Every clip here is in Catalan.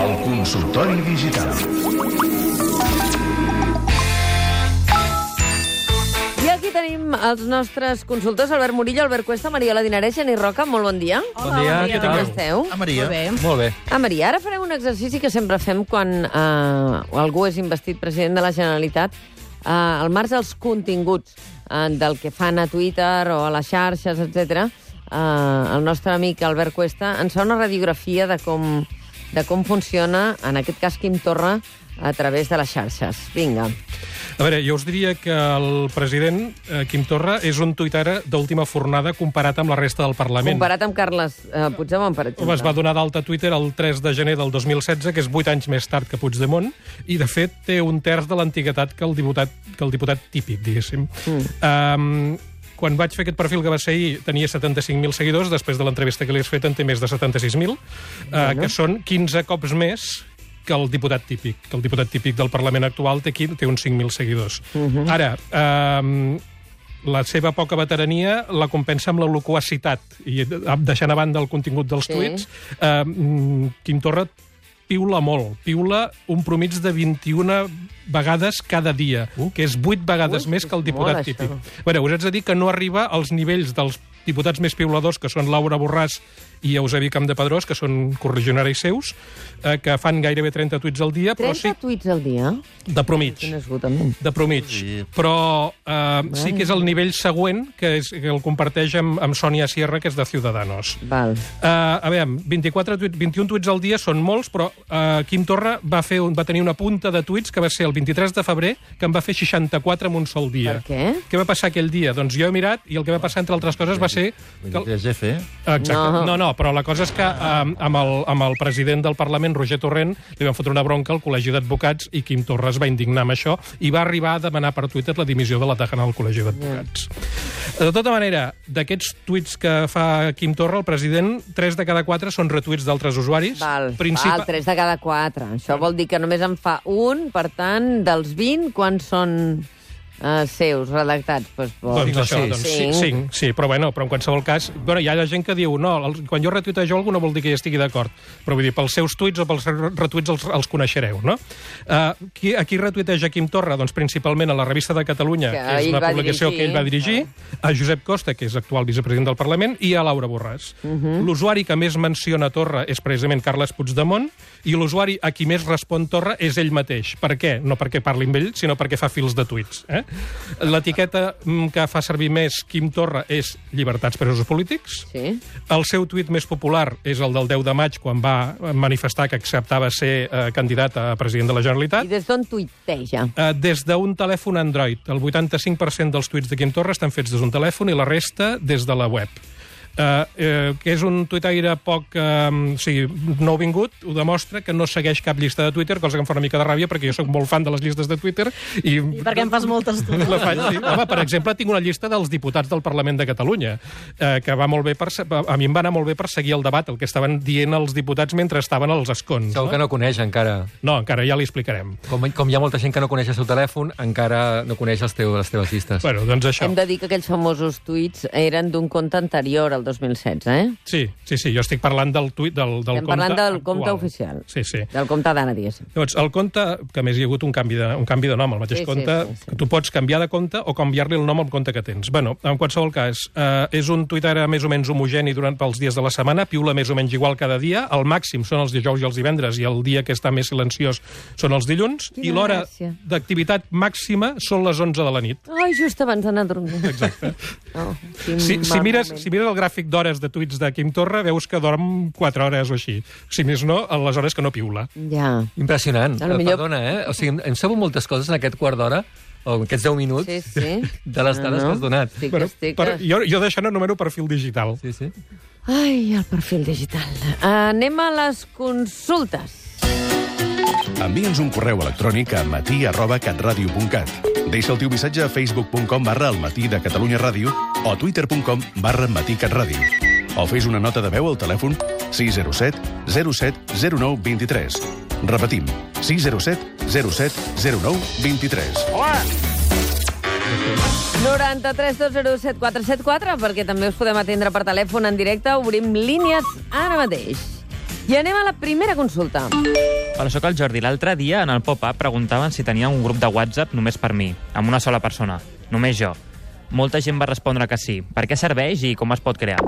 El consultori digital. I aquí tenim els nostres consultors, Albert Murillo, Albert Cuesta, Mariola Dinarès, Geni Roca. Molt bon dia. Bon dia, què Com tal? esteu? A Maria. Molt bé. Molt bé. Ah, Maria, ara farem un exercici que sempre fem quan eh, algú és investit president de la Generalitat. Eh, al marge dels continguts eh, del que fan a Twitter o a les xarxes, etc. Eh, el nostre amic Albert Cuesta ens fa una radiografia de com, de com funciona, en aquest cas, Quim Torra, a través de les xarxes. Vinga. A veure, jo us diria que el president, eh, Quim Torra, és un tuitara d'última fornada comparat amb la resta del Parlament. Comparat amb Carles eh, Puigdemont, per exemple. Es va donar d'alta a Twitter el 3 de gener del 2016, que és 8 anys més tard que Puigdemont, i, de fet, té un terç de l'antiguitat que, el diputat, que el diputat típic, diguéssim. Mm. Um, quan vaig fer aquest perfil que va ser ahir, tenia 75.000 seguidors, després de l'entrevista que li has fet en té més de 76.000, uh, que són 15 cops més que el diputat típic, que el diputat típic del Parlament actual té, aquí, té uns 5.000 seguidors. Uh -huh. Ara, um, la seva poca veterania la compensa amb la loquacitat i eh, deixant a banda el contingut dels Sí. tuits, eh, Quim Torra piula molt. Piula un promig de 21 vegades cada dia, uh. que és 8 vegades Ui, més que el diputat molt, típic. això. Bueno, us haig de dir que no arriba als nivells dels diputats més piuladors, que són Laura Borràs i Eusebi Campdepadrós, que són corregionaris seus, eh, que fan gairebé 30 tuits al dia, 30 però sí, tuits al dia? de promig Quin esgotament. de promig. Sí. Però eh, sí que és el nivell següent, que, és, que el comparteix amb, amb Sònia Sierra, que és de Ciudadanos. Val. Uh, a veure, 24 tuits, 21 tuits al dia són molts, però uh, Quim Torra va, fer un, va tenir una punta de tuits que va ser el 23 de febrer, que en va fer 64 en un sol dia. Per què? Què va passar aquell dia? Doncs jo he mirat i el que va passar, entre altres coses, va ser... Que el... 23F, eh? Exacte. No. No. no, no, però la cosa és que um, amb, el, amb el president del Parlament, Roger Torrent, li van fotre una bronca al Col·legi d'Advocats i Quim Torra es va indignar amb això i va arribar a demanar per Twitter la dimissió de la Tajana al Col·legi d'Advocats. De tota manera, d'aquests tuits que fa Quim Torra, el president, 3 de cada 4 són retuits d'altres usuaris. Val, Principa- val, 3 de cada 4. Això vol dir que només en fa un, per tant, dels 20, quants són eh, seus, redactats? Pues, bo, Doncs això, sis. doncs, sí, Cinc. cinc, sí, però bueno, però en qualsevol cas... Bueno, hi ha gent que diu, no, el, quan jo retuitejo algú no vol dir que hi estigui d'acord, però vull dir, pels seus tuits o pels retuits els, els coneixereu, no? Uh, qui, a qui retuiteja Quim Torra? Doncs principalment a la revista de Catalunya, Que que, és una publicació dirigir. que ell va dirigir, a Josep Costa, que és actual vicepresident del Parlament, i a Laura Borràs. Uh -huh. L'usuari que més menciona Torra és precisament Carles Puigdemont, i l'usuari a qui més respon Torra és ell mateix. Per què? No perquè parli amb ell, sinó perquè fa fils de tuits. Eh? L'etiqueta mm, que fa servir més Quim Torra és llibertats presos polítics. Sí. El seu tuit més popular és el del 10 de maig, quan va manifestar que acceptava ser eh, candidat a president de la Generalitat. I des d'on tuiteja? Eh, des d'un telèfon Android. El 85% dels tuits de Quim Torra estan fets des d'un telèfon i la resta des de la web. Uh, uh, que és un tuitaire poc uh, o sigui, nouvingut, ho demostra que no segueix cap llista de Twitter, cosa que em fa una mica de ràbia, perquè jo sóc molt fan de les llistes de Twitter. I, I perquè en fas moltes tu. la faig, sí. Home, per exemple, tinc una llista dels diputats del Parlament de Catalunya, eh, que va molt bé per, a mi em va anar molt bé per seguir el debat, el que estaven dient els diputats mentre estaven als escons. Segur que no coneix encara. No, encara ja li explicarem. Com, com hi ha molta gent que no coneix el seu telèfon, encara no coneix els teus, les teves llistes. Bueno, doncs això. Hem de dir que aquells famosos tuits eren d'un compte anterior al 2016, eh? Sí, sí, sí, jo estic parlant del tuit del, del Estem compte parlant del compte actual. oficial. Sí, sí. Del compte d'Anna, diguéssim. Llavors, el compte, que més hi ha hagut un canvi de, un canvi de nom, el mateix Sí, sí, compte, sí, sí. que tu pots canviar de compte o canviar-li el nom al compte que tens. Bueno, en qualsevol cas, eh, és un Twitter més o menys homogeni durant pels dies de la setmana, piula més o menys igual cada dia, el màxim són els dijous i els divendres, i el dia que està més silenciós són els dilluns, Quina i l'hora d'activitat màxima són les 11 de la nit. Ai, just abans d'anar a dormir. Exacte. Oh, Si, si, mires, si mires el gràfic d'hores de tuits de Quim Torra, veus que dorm 4 hores o així. Si més no, a les hores que no piula. Ja. Impressionant. A lo millor- Perdona, eh? O sigui, hem sabut moltes coses en aquest quart d'hora, o en aquests 10 minuts, Sí, sí. de les dades que has donat. Estic, Bueno, estic... per, jo, jo d'això n'anomeno perfil digital. Sí, sí. Ai, el perfil digital. Anem a les consultes. Envia'ns un correu electrònic a matí arroba catradio.cat. Deixa el teu missatge a facebook.com barra el matí de Catalunya Ràdio o twitter.com barra matí catradio. O fes una nota de veu al telèfon 607 07 09 23. Repetim, 607 07 09 23. 93 201 7474, perquè també us podem atendre per telèfon en directe. Obrim línies ara mateix. I anem a la primera consulta. Hola, sóc el Jordi. L'altre dia, en el pop-up, preguntaven si tenia un grup de WhatsApp només per mi, amb una sola persona. Només jo. Molta gent va respondre que sí. Per què serveix i com es pot crear?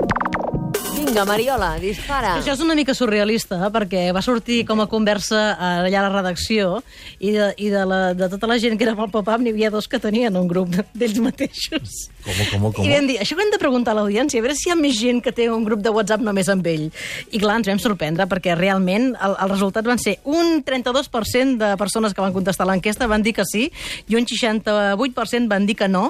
Vinga, Mariola, dispara. Això és una mica surrealista, eh, perquè va sortir com a conversa eh, allà a la redacció i de, i de, la, de tota la gent que era pel pop-up n'hi havia dos que tenien un grup d'ells mateixos. Com, com, com? I vam dir, això ho hem de preguntar a l'audiència, a veure si hi ha més gent que té un grup de WhatsApp només amb ell. I clar, ens vam sorprendre, perquè realment el, el resultat van ser un 32% de persones que van contestar l'enquesta van dir que sí, i un 68% van dir que no.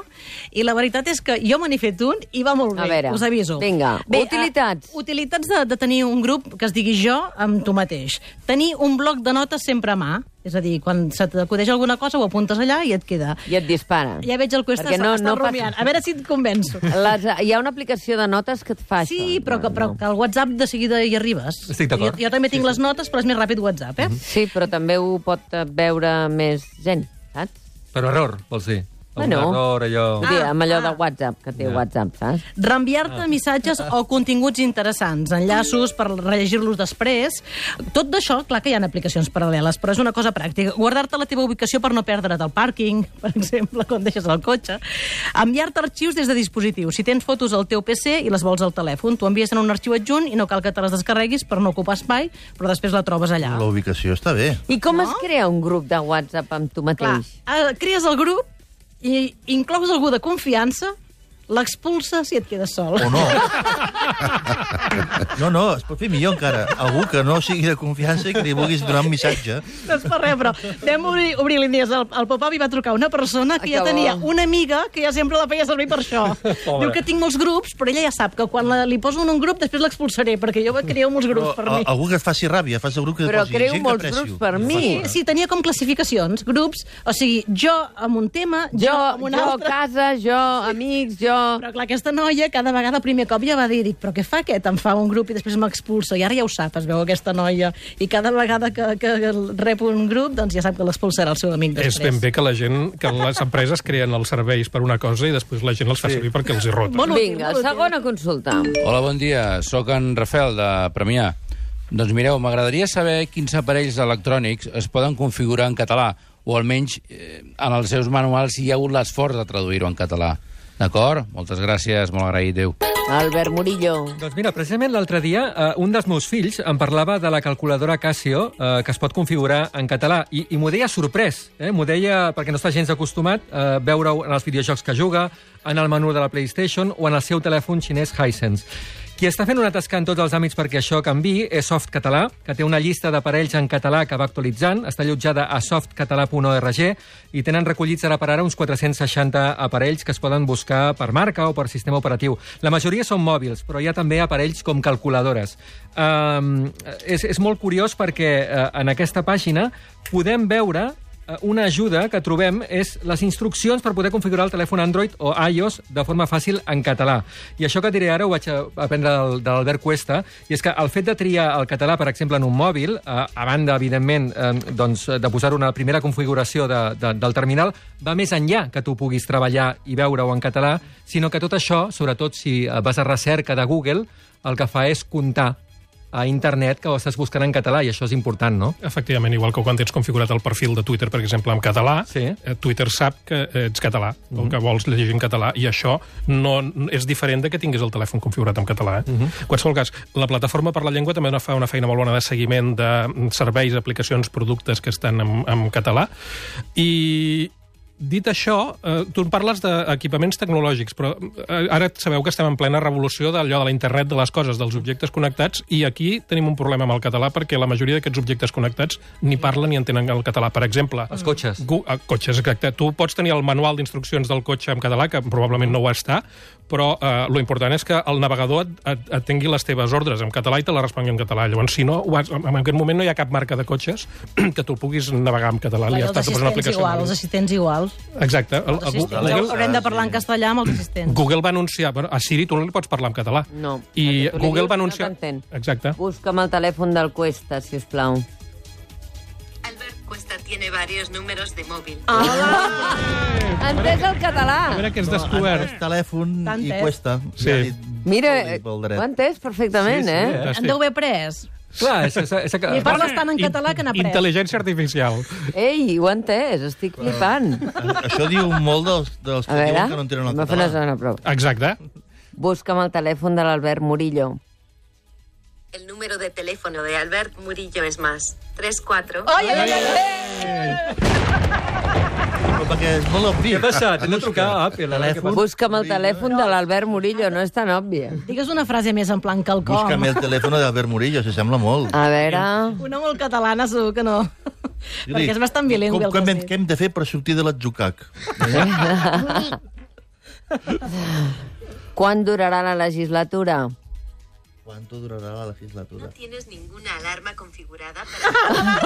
I la veritat és que jo me n'he fet un i va molt A bé, veure, us aviso. vinga, utilitats. Utilitats de, de tenir un grup que es digui jo amb tu mateix. Tenir un bloc de notes sempre a mà, és a dir, quan se t'acudeix alguna cosa ho apuntes allà i et queda. I et dispara. Ja veig el Cuesta Perquè no- està no passa- rumiant. A veure si et convenço. Les, hi ha una aplicació de notes que et fa Sí, això. però que, però que al WhatsApp de seguida hi arribes. Estic jo, d'acord. jo també tinc les notes, però és més ràpid WhatsApp, eh? Sí, però també ho pot veure més gent, saps? Per error, vols dir? Un Bueno. error, allò... Dir, amb allò ah. de WhatsApp, que té Ja. WhatsApp, saps? Reenviar-te missatges o continguts interessants, enllaços per rellegir-los després. Tot d'això, clar que hi ha aplicacions paral·leles, però és una cosa pràctica. Guardar-te la teva ubicació per no perdre't al pàrquing, per exemple, quan deixes el cotxe. Enviar-te arxius des de dispositius. Si tens fotos al teu PC i les vols al telèfon, tu envies en un arxiu adjunt i no cal que te les descarreguis per no ocupar espai, però després la trobes allà. La ubicació està bé. I com es crea un grup de WhatsApp amb tu Clar, mateix? eh, crees el grup i inclous algú de confiança, l'expulses i et quedes sol. O no. No, no, es pot fer millor encara. Algú que no sigui de confiança i que li vulguis donar un missatge. No és per res, però vam obrir, obrir línies al, al pop-up i va trucar una persona que ja que bo. tenia una amiga que ja sempre la feia servir per això. Pobre. Diu que tinc molts grups, però ella ja sap que quan la, li poso en un grup després l'expulsaré, perquè jo creo molts grups per Però, mi. a- algú que et faci ràbia, fas el grup que Però posi creu gent molts grups per mi. Sí, sí, tenia com classificacions, grups, o sigui, jo amb un tema, jo, Jo, amb un jo, altre... casa, jo, amics, jo... Però clar, aquesta noia cada vegada, el primer cop ja va dir, dic, però què fa aquest? Em fa un grup i després m'expulsa. I ara ja ho sap, es veu aquesta noia. I cada vegada que, que rep un grup, doncs ja sap que l'expulsarà el seu amic després. És ben bé que la gent, que les empreses creen els serveis per una cosa i després la gent els fa servir perquè els hi rota. Útil, Vinga, segona consulta. Hola, bon dia. Sóc en Rafael, de Premià. Doncs mireu, m'agradaria saber quins aparells electrònics es poden configurar en català, o almenys eh, en els seus manuals si hi ha hagut l'esforç de traduir-ho en català. D'acord? Moltes gràcies, molt agraït, Déu. Albert Murillo. Doncs mira, precisament l'altre dia eh, un dels meus fills em parlava de la calculadora Casio eh, que es pot configurar en català i, i m'ho deia sorprès, eh? m'ho deia perquè no està gens acostumat a eh, veure-ho en els videojocs que juga, en el menú de la PlayStation o en el seu telèfon xinès Hisense. Qui està fent una tasca en tots els àmbits perquè això canvi és Soft Català, que té una llista d'aparells en català que va actualitzant, està allotjada a softcatalà.org i tenen recollits ara per ara uns 460 aparells que es poden buscar per marca o per sistema operatiu. La majoria són mòbils, però hi ha també aparells com calculadores. Um, és, és molt curiós perquè uh, en aquesta pàgina podem veure una ajuda que trobem és les instruccions per poder configurar el telèfon Android o iOS de forma fàcil en català. I això que diré ara ho vaig aprendre de l'Albert Cuesta, i és que el fet de triar el català, per exemple, en un mòbil, eh, a banda, evidentment, eh, doncs, de posar una primera configuració de, de, del terminal, va més enllà que tu puguis treballar i veure-ho en català, sinó que tot això, sobretot si eh, vas a recerca de Google, el que fa és comptar a internet que ho estàs buscant en català, i això és important, no? Efectivament, igual que quan tens configurat el perfil de Twitter, per exemple, en català, Sí. eh, Twitter sap que ets català, o que vols llegir en català, i això no és diferent de que tinguis el telèfon configurat en català. Eh? En qualsevol cas, la plataforma per la llengua també fa una feina molt bona de seguiment de serveis, aplicacions, productes que estan en, en català, i Dit això, eh, tu en parles d'equipaments tecnològics, però eh, ara sabeu que estem en plena revolució d'allò de la internet de les coses, dels objectes connectats, i aquí tenim un problema amb el català perquè la majoria d'aquests objectes connectats ni parlen ni entenen el català. Per exemple... Els cotxes. Gu eh, cotxes, exacte. Tu pots tenir el manual d'instruccions del cotxe en català, que probablement no ho està, però eh, lo important és que el navegador et, et, et tingui les teves ordres en català i te les respongui en català. Llavors, si no, has, en aquest moment no hi ha cap marca de cotxes que tu puguis navegar en català. Clar, Li has els assistents aplicació. igual, els assistents iguals. Exacte. El, Els el, assistents. Google, Haurem de parlar en castellà amb els assistents. Google va anunciar... Bueno, a Siri tu no li pots parlar en català. No, I Google dius va no anunciar... t'entén. Exacte. Busca'm el telèfon del Cuesta, si us plau. Albert Cuesta tiene varios números de móvil. Ha entès el català. A veure què has No, descobert. telèfon i cuesta. Sí. Ja ha dit Mira, ho ha entès perfectament, Sí, sí, eh? En deu haver pres. Clar, és, és, és, I parles tant en català que n'ha après. Intel·ligència artificial. Ei, ho ha entès, estic flipant. Això diu molt dels, dels A que diuen que no entenen el m'ha fet una català. Exacte. Busca'm el telèfon de l'Albert Murillo. El número de teléfono de Albert Murillo es más 34. Ai, ai, ai, ai. Però perquè és molt obvi. Què ha passat? Hem de trucar a Apple. Telèfon. Busca'm el telèfon de l'Albert Murillo, no és tan òbvia. Digues una frase més en plan quelcom. Búscame el telèfon d'Albert Murillo, s'assembla molt. A veure... Una molt catalana segur que no. Perquè és bastant bilingüe. Com, com, hem, què hem de fer per sortir de l'atzucac? Quan durarà la legislatura? Quanto durarà la legislatura? No tienes ninguna alarma configurada para...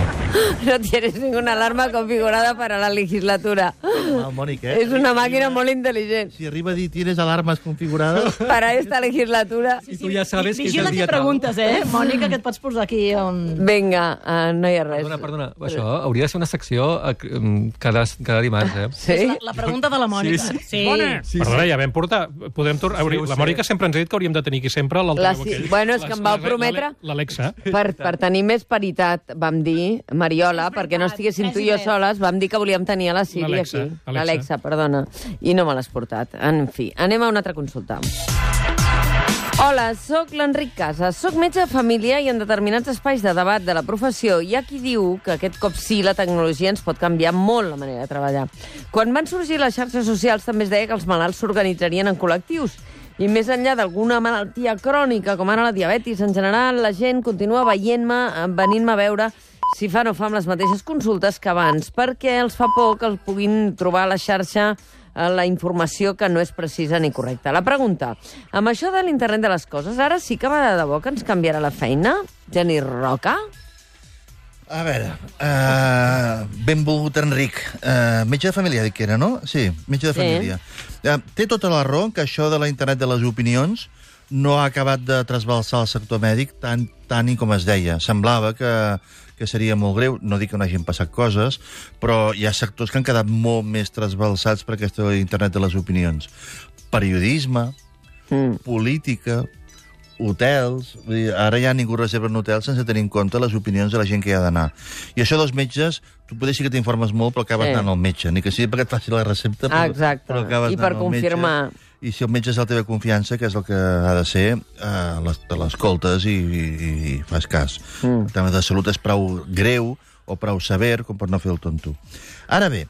No tienes ninguna alarma configurada para la legislatura. Mal, Mònic, eh? És una màquina molt intel·ligent. Si arriba a dir tienes alarmes configurades... Para esta legislatura... I tu ja sabes que és el dia tal. preguntes, eh? Mònica, que et pots posar aquí on... Vinga, uh, no hi ha res. Perdona, perdona. Això hauria de ser una secció eh, cada, cada dimarts, eh? Sí? La, la pregunta de la Mònica. Sí, sí. Sí, Perdona, ja vam portar... Podem tornar... Sí, la. Mònica sempre ens ha dit que hauríem de tenir aquí sempre La l'altaveu si- aquell. bueno, és que em vau La- prometre- la- L'Alexa. Per, per tenir més paritat, vam dir, Mariola, perquè no estiguéssim tu i jo soles, vam dir que volíem tenir a la L'Alexa, aquí. Alexa. L'Alexa, perdona. I no me l'has portat. En fi, anem a una altra consulta. Hola, sóc l'Enric Casas. Soc metge de família i en determinats espais de debat de la professió hi ha qui diu que aquest cop sí la tecnologia ens pot canviar molt la manera de treballar. Quan van sorgir les xarxes socials també es deia que els malalts s'organitzarien en col·lectius i més enllà d'alguna malaltia crònica, com ara la diabetis, en general la gent continua veient-me, eh, venint-me a veure si fa o no fa amb les mateixes consultes que abans, perquè els fa por que els puguin trobar a la xarxa eh, la informació que no és precisa ni correcta. La pregunta, amb això de l'internet de les coses, ara sí que va de debò que ens canviarà la feina? Geni Roca? A veure, uh, benvolgut Enric, uh, metge de família, dic que era, no? Sí, metge de Sí. família. Uh, té tota la raó que això de la internet de les opinions no ha acabat de trasbalsar el sector mèdic tant, tant i com es deia. Semblava que, que seria molt greu, no dic que no hagin passat coses, però hi ha sectors que han quedat molt més trasbalsats per aquesta internet de les opinions. Periodisme, Mm. política, hotels... Vull dir, ara ja ningú reserva un hotel sense tenir en compte les opinions de la gent que hi ha d'anar. I això dels metges, tu potser sí que t'informes molt, però acabes Sí. anant al metge. Ni que sigui perquè et faci la recepta, Ah, però, exacte. però acabes I per al metge. confirmar. I si el metge és la teva confiança, que és el que ha de ser, eh, te l'escoltes i, i, i fas cas. Mm. El tema de salut és prou greu o prou sever com per no fer el tonto. Ara bé,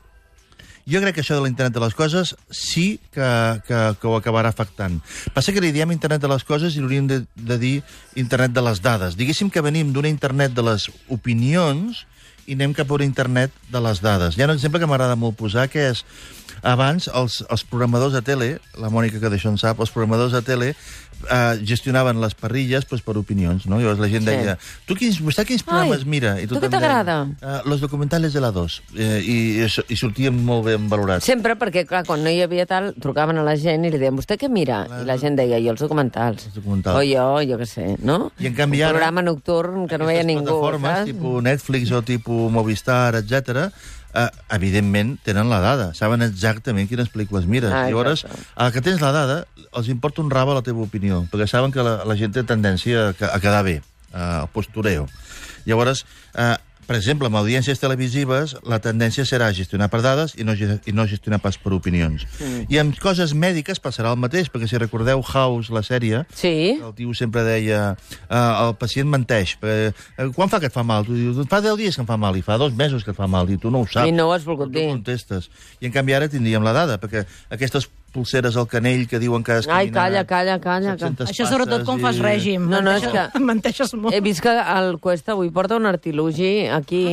jo crec que això de l'internet de les coses sí que, que, que ho acabarà afectant. Passa que li diem internet de les coses i hauríem de, de dir internet de les dades. Diguéssim que venim d'una internet de les opinions i anem cap a una internet de les dades. Hi ha un exemple que m'agrada molt posar, que és abans els, els programadors de tele, la Mònica que d'això en sap, els programadors de tele eh, gestionaven les parrilles pues, per opinions, no? Llavors la gent Sí. deia, tu quins, vostè quins programes Ai, mira? I tu què t'agrada? "Eh, los documentales de la 2. Eh, i, i, i sortien molt ben valorats. Sempre, perquè, clar, quan no hi havia tal, trucaven a la gent i li deien, vostè què mira? I la gent deia, jo els documentals. Els documentals. O jo, jo què sé, no? I en canvi Un ara- programa nocturn que no veia Aquestes ningú, plataformes, saps? tipus Netflix o tipus Movistar, etc, eh, evidentment tenen la dada, saben exactament quines pel·lícules mires. Ah, Llavors, a que tens la dada, els importa un raba la teva opinió, perquè saben que la, la gent té tendència a, a quedar bé, a postureo. Llavors, eh, per exemple, amb audiències televisives, la tendència serà gestionar per dades i no, i no gestionar pas per opinions. Mm. I amb coses mèdiques passarà el mateix, perquè si recordeu House, la sèrie, Sí, el tio sempre deia uh, el pacient menteix. Perquè, uh, quan fa que et fa mal? Tu dius, fa 10 dies que em fa mal, i fa dos mesos que et fa mal, i tu no ho saps. I no ho has volgut tu dir. contestes. I en canvi ara tindríem la dada, perquè aquestes pulseres al canell que diuen que has Ai, caminat calla, calla, calla. que- 700 Això sobretot quan fas passes i- règim. No, no, és que- Menteixes molt. He vist que el Cuesta avui porta un artilugi aquí,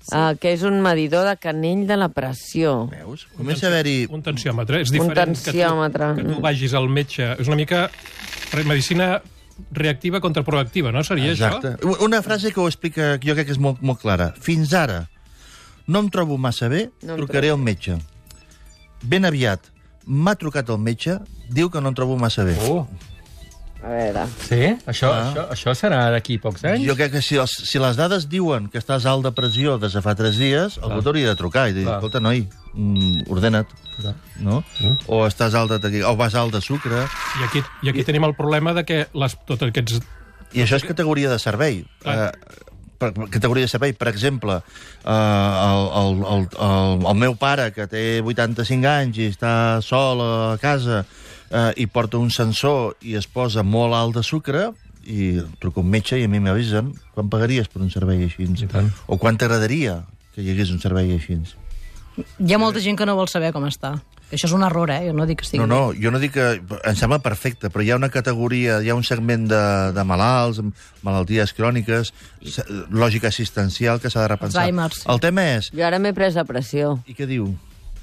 sí. uh, que és un medidor de canell de la pressió. Veus? Comença a haver-hi... Un tensiòmetre. És diferent tensiòmetre. Que, tu, que tu vagis al metge. És una mica medicina reactiva contra proactiva, no? Seria Exacte. això? Una frase que ho explica, que jo crec que és molt, molt clara. Fins ara no em trobo massa bé, No trucaré al metge. Ben aviat m'ha trucat el metge, diu que no em trobo massa bé. Oh. A veure... Sí? Això, Ah. això, això serà d'aquí pocs anys? Jo crec que si, els, si les dades diuen que estàs alt de pressió des de fa 3 dies, algú t'hauria de trucar i dir, Clar. escolta, noi, mm, ordena't, no? O estàs alt de, o vas alt de sucre... I aquí, I aquí tenim el problema de que les, tots aquests... I això és categoria de servei. Clar. Eh, per, categoria de servei. Per exemple, eh, el, el, el, el, el meu pare, que té 85 anys i està sol a casa eh, i porta un sensor i es posa molt alt de sucre, i truco a un metge i a mi m'avisen quan pagaries per un servei així? O quan t'agradaria que hi hagués un servei així? Hi ha molta gent que no vol saber com està. Això és un error, eh? Jo no dic que estigui No, no, jo no dic que... Em sembla perfecte, però hi ha una categoria, hi ha un segment de, de malalts, malalties cròniques, lògica assistencial que s'ha de repensar. Alzheimer's. El tema és... Jo ara m'he pres la pressió. I què diu?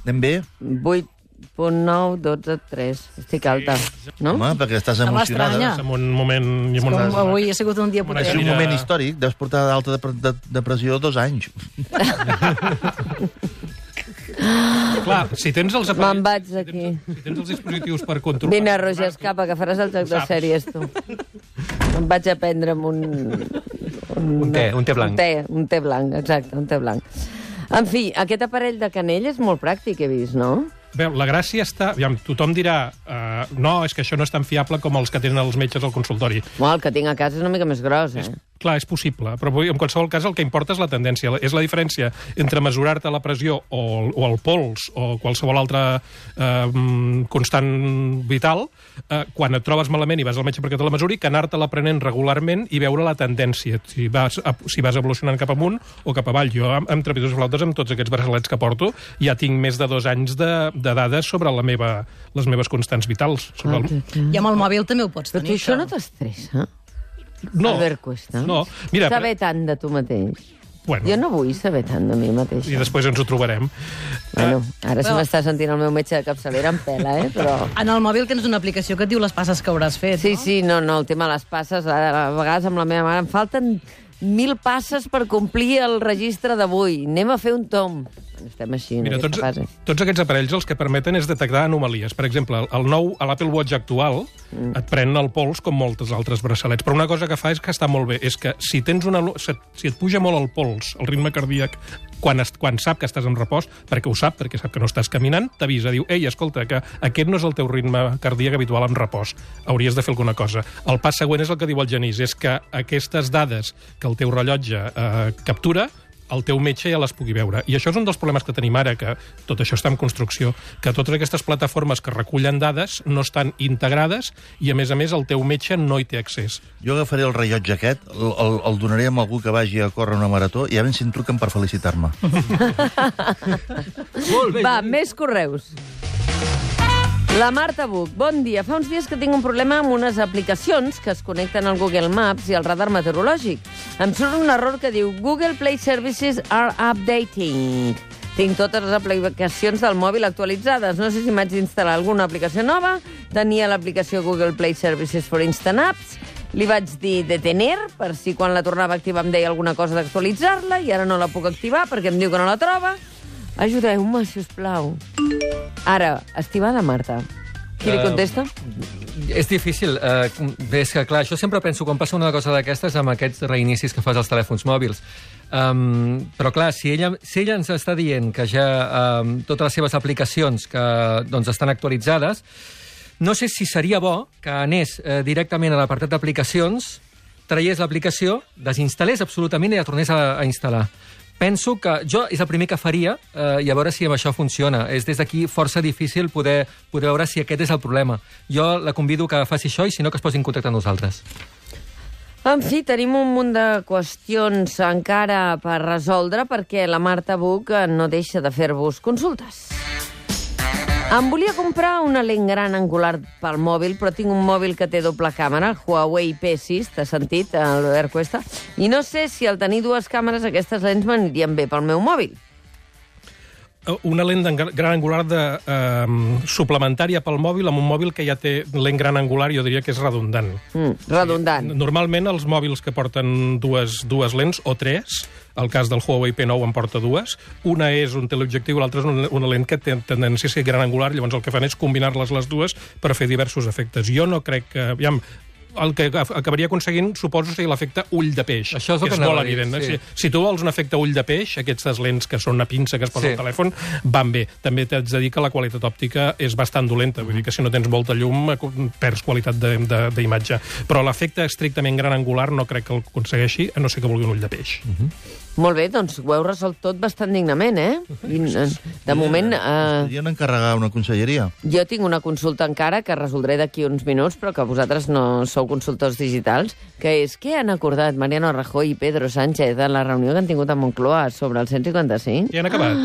Anem bé? 8.9, 12, 3. Estic alta, no? Home, perquè estàs emocionada. estranya. En un moment... I amb Com avui ha sigut un dia Una És potent. un moment històric, deus portar d'alta de, de, depressió dos anys. Clar, si tens els Me'n aparells... vaig d'aquí. Si tens els dispositius per controlar... Vine, Roger, escapa, que faràs el joc de sèries, tu. Em vaig a prendre'm un... Un té, un té blanc. Un té, un té blanc, exacte, un té blanc. En fi, aquest aparell de canell és molt pràctic, he vist, no? Veu, la gràcia està... Aviam, tothom dirà uh, no, és que això no és tan fiable com els que tenen els metges al consultori. Bueno, el que tinc a casa és una mica més gros, eh? Clar, és possible, però en qualsevol cas el que importa és la tendència. És la diferència entre mesurar-te la pressió o, o el pols o qualsevol altre eh, constant vital eh, quan et trobes malament i vas al metge perquè te la mesuri que anar-te-la prenent regularment i veure la tendència, si vas, a- si vas evolucionant cap amunt o cap avall. Jo amb, amb trepidors i flautes, amb tots aquests braçalets que porto, ja tinc més de dos anys de, de dades sobre la meva, les meves constants vitals. Sobre el... I amb el mòbil també ho pots Però tu tenir, això no t'estressa? No, Albert Cuesta? no. Mira, Saber tant de tu mateix. bueno, Jo no vull saber tant de mi mateixa. i després ens ho trobarem. Bueno, ara si Però- m'està sentint el meu metge de capçalera em pela, eh? Però... En el mòbil tens una aplicació que et diu les passes que hauràs fet, Sí, no? sí, no, no, el tema de les passes, a, a vegades amb la meva mare em falten mil passes per complir el registre d'avui. Anem a fer un tom. Estem així, en Mira, aquesta tots, fase. tots aquests aparells el que permeten és detectar anomalies. Per exemple, el nou, a l'Apple Watch actual Mm. et pren el pols com moltes altres braçalets. Però una cosa que fa és que està molt bé, és que si tens una, si et puja molt el pols, el ritme cardíac, quan, est, quan sap que estàs en repòs, perquè ho sap, perquè sap que no estàs caminant, t'avisa, diu, ei, escolta, que aquest no és el teu ritme cardíac habitual en repòs, hauries de fer alguna cosa. El pas següent és el que diu el Genís, és que aquestes dades que el teu rellotge eh, captura, el teu metge ja les pugui veure. I això és un dels problemes que tenim ara, que tot això està en construcció, que totes aquestes plataformes que recullen dades no estan integrades i, a més a més, el teu metge no hi té accés. Jo agafaré el rellotge aquest, el, el, el donaré a algú que vagi a córrer una marató i a veure si em truquen per felicitar-me. Molt bé. Va, més correus. La Marta Buch, bon dia. Fa uns dies que tinc un problema amb unes aplicacions que es connecten al Google Maps i al radar meteorològic. Em surt un error que diu Google Play Services are updating. Tinc totes les aplicacions del mòbil actualitzades. No sé si m'haig d'instal·lar alguna aplicació nova. Tenia l'aplicació Google Play Services for Instant Apps. Li vaig dir detener, per si quan la tornava a activar em deia alguna cosa d'actualitzar-la, i ara no la puc activar perquè em diu que no la troba. Ajudeu-me, si us plau. Ara, estimada Marta, qui li Eh, contesta? És difícil. Bé, és que, clar, això sempre penso quan passa una cosa d'aquestes amb aquests reinicis que fas als telèfons mòbils. Um, però, clar, si ella, si ella ens està dient que ja um, totes les seves aplicacions que, doncs, estan actualitzades, no sé si seria bo que anés eh, directament a l'apartat d'aplicacions, traiés l'aplicació, desinstal·lés absolutament i la tornés a, a instal·lar. Penso que jo és el primer que faria eh, i a veure si amb això funciona. És des d'aquí força difícil poder, poder veure si aquest és el problema. Jo la convido que faci això i si no que es posi en contacte amb nosaltres. En fi, tenim un munt de qüestions encara per resoldre perquè la Marta Buch eh, no deixa de fer-vos consultes. Em volia comprar una lent gran angular pel mòbil, però tinc un mòbil que té doble càmera, el Huawei P6, t'has sentit, Albert Cuesta? I no sé si al tenir dues càmeres aquestes lents m'anirien bé pel meu mòbil. Eh, Una lent gran angular de, eh, suplementària pel mòbil amb un mòbil que ja té lent gran angular, jo diria que és redundant. Mm, redundant. Normalment els mòbils que porten dues, dues lents, o tres, el cas del Huawei P9 en porta dues, una és un teleobjectiu l'altra és una, una lent que té tendència a ser gran angular, llavors el que fan és combinar-les les dues per fer diversos efectes. Jo no crec que... Aviam, el que ac- acabaria aconseguint, suposo, seria l'efecte ull de peix. Això és el que que és molt a dir, evident. sí. Si, si tu vols un efecte ull de peix, aquestes lents que són una pinça que es posa Sí. al telèfon, van bé. També t'haig de dir que la qualitat òptica és bastant dolenta, vull dir que si no tens molta llum eh, perds qualitat d'imatge. Però l'efecte estrictament gran angular no crec que el aconsegueixi, a no ser que vulgui un ull de peix. Molt bé, doncs ho heu resolt tot bastant dignament, eh? I, eh, de moment, eh, Podrien encarregar una conselleria. jo tinc una consulta encara que resoldré d'aquí uns minuts, però que vosaltres no sou consultors digitals, que és què han acordat Mariano Rajoy i Pedro Sánchez en la reunió que han tingut a Moncloa sobre el 155? I han acabat.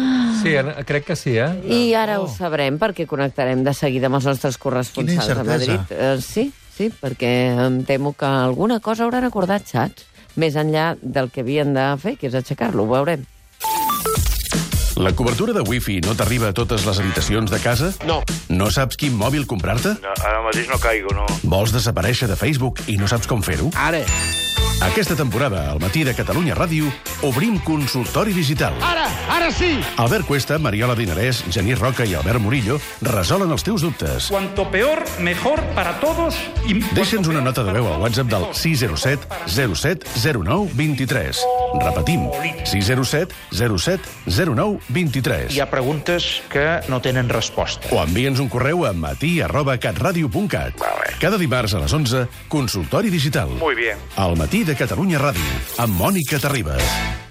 Sí, en- crec que sí, eh? I ara ho sabrem perquè connectarem de seguida amb els nostres corresponsals a Madrid. Uh, sí, sí, perquè em temo que alguna cosa hauran acordat, saps? Més enllà del que havien de fer, que és aixecar-lo, ho veurem. La cobertura de wifi no t'arriba a totes les habitacions de casa? No. No saps quin mòbil comprar-te? No, ara mateix no caigo, no. Vols desaparèixer de Facebook i no saps com fer-ho? Ara! Aquesta temporada, al matí de Catalunya Ràdio, obrim consultori digital. Ara! Ara sí! Albert Cuesta, Mariola Dinarès, Genís Roca i Albert Murillo resolen els teus dubtes. Cuanto peor, mejor para todos. Y... Deixa'ns una nota de veu al WhatsApp del 607 07 09 23. Repetim, 607 07 09 23. Hi ha preguntes que no tenen resposta. O envia'ns un correu a matí arroba catradio.cat. Cada dimarts a les 11, consultori digital. Muy bien. Al matí de Catalunya Ràdio, amb Mònica Terribas.